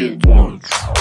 did once.